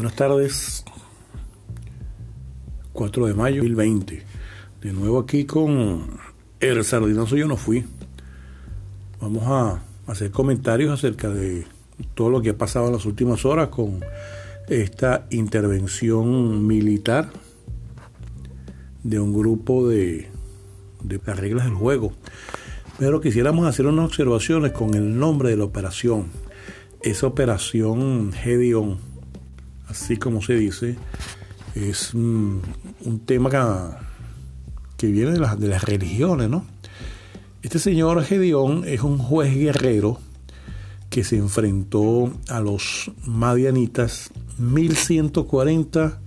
Buenas tardes, 4 de mayo 2020. De nuevo aquí con el sardinazo yo no fui. Vamos a hacer comentarios acerca de todo lo que ha pasado en las últimas horas con esta intervención militar de un grupo de, de las reglas del juego. Pero quisiéramos hacer unas observaciones con el nombre de la operación. Esa operación Gedeon, así como se dice, es un, tema que, viene de las, religiones, ¿no? Este señor Gedeón es un juez guerrero que se enfrentó a los madianitas 1140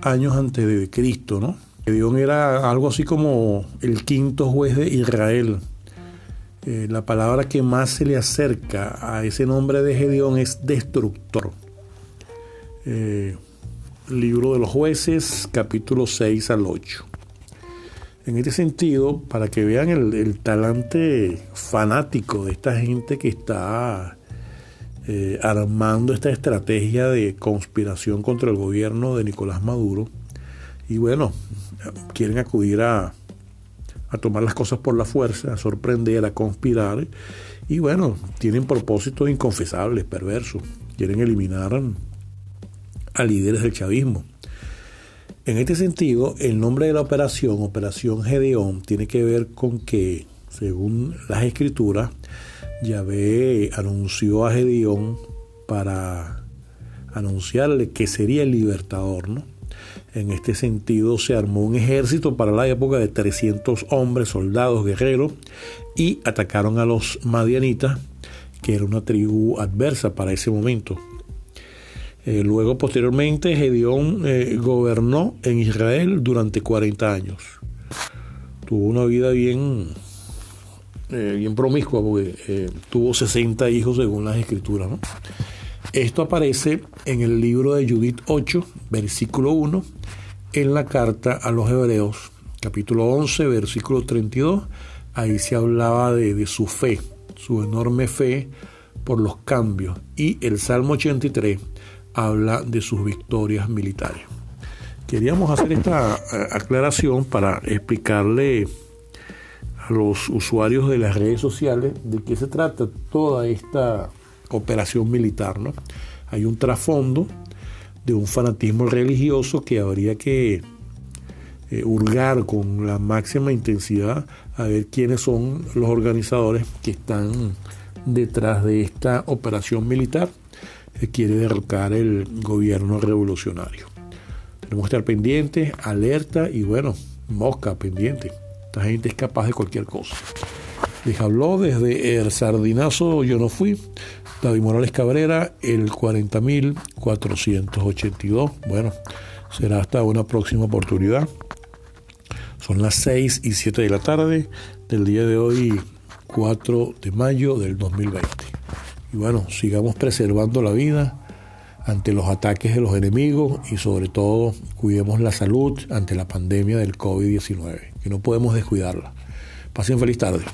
años antes de Cristo, ¿no? Gedeón era algo así como el quinto juez de Israel. Eh, la palabra que más se le acerca a ese nombre de Gedeón es destructor. Eh, libro de los jueces, capítulo 6 al 8. En este sentido, para que vean el, talante fanático de esta gente que está eh, armando esta estrategia de conspiración contra el gobierno de Nicolás Maduro, y bueno, quieren acudir a, a tomar las cosas por la fuerza, a sorprender, a conspirar, y bueno, tienen propósitos inconfesables, perversos, quieren eliminar a líderes del chavismo. En este sentido, el nombre de la operación, Operación Gedeón, tiene que ver con que, según las escrituras, Yahvé anunció a Gedeón para anunciarle que sería el libertador. En este sentido, se armó un ejército para la época de 300 hombres, soldados, guerreros, y atacaron a los madianitas, que era una tribu adversa para ese momento. Eh, luego, posteriormente, Gedeón eh, gobernó en Israel durante 40 años. Tuvo una vida bien, eh, bien promiscua, porque tuvo 60 hijos según las escrituras. Esto aparece en el libro de Judith 8, versículo 1, en la carta a los Hebreos, capítulo 11, versículo 32. Ahí se hablaba de, de su fe, su enorme fe por los cambios. Y el Salmo 83 habla de sus victorias militares. Queríamos hacer esta eh, aclaración para explicarle a los usuarios de las redes sociales de qué se trata toda esta operación militar. ¿no? Hay un trasfondo de un fanatismo religioso que habría que eh, hurgar con la máxima intensidad a ver quiénes son los organizadores que están detrás de esta operación militar quiere derrocar el gobierno revolucionario. Tenemos que estar pendientes, alerta y bueno, mosca pendiente. Esta gente es capaz de cualquier cosa. Les habló desde el Sardinazo, yo no fui. David Morales Cabrera, el 40.482. Bueno, será hasta una próxima oportunidad. Son las 6 y 7 de la tarde del día de hoy, 4 de mayo del 2020. Y bueno, sigamos preservando la vida ante los ataques de los enemigos y sobre todo cuidemos la salud ante la pandemia del COVID-19, que no podemos descuidarla. Pasen feliz tarde.